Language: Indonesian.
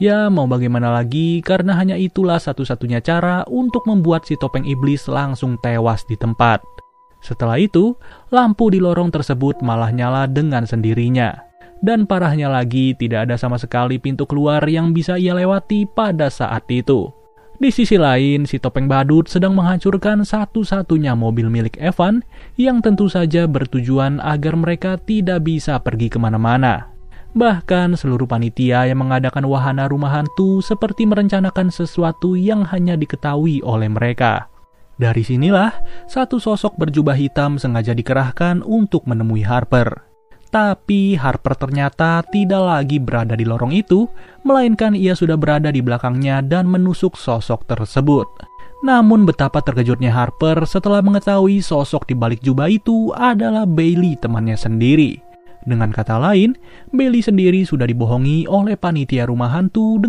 Ya, mau bagaimana lagi karena hanya itulah satu-satunya cara untuk membuat si topeng iblis langsung tewas di tempat. Setelah itu, lampu di lorong tersebut malah nyala dengan sendirinya. Dan parahnya lagi, tidak ada sama sekali pintu keluar yang bisa ia lewati pada saat itu. Di sisi lain, si topeng badut sedang menghancurkan satu-satunya mobil milik Evan yang tentu saja bertujuan agar mereka tidak bisa pergi ke mana-mana. Bahkan seluruh panitia yang mengadakan wahana rumah hantu seperti merencanakan sesuatu yang hanya diketahui oleh mereka. Dari sinilah, satu sosok berjubah hitam sengaja dikerahkan untuk menemui Harper. Tapi Harper ternyata tidak lagi berada di lorong itu, melainkan ia sudah berada di belakangnya dan menusuk sosok tersebut. Namun betapa terkejutnya Harper setelah mengetahui sosok di balik jubah itu adalah Bailey temannya sendiri. Dengan kata lain, Bailey sendiri sudah dibohongi oleh panitia rumah hantu dengan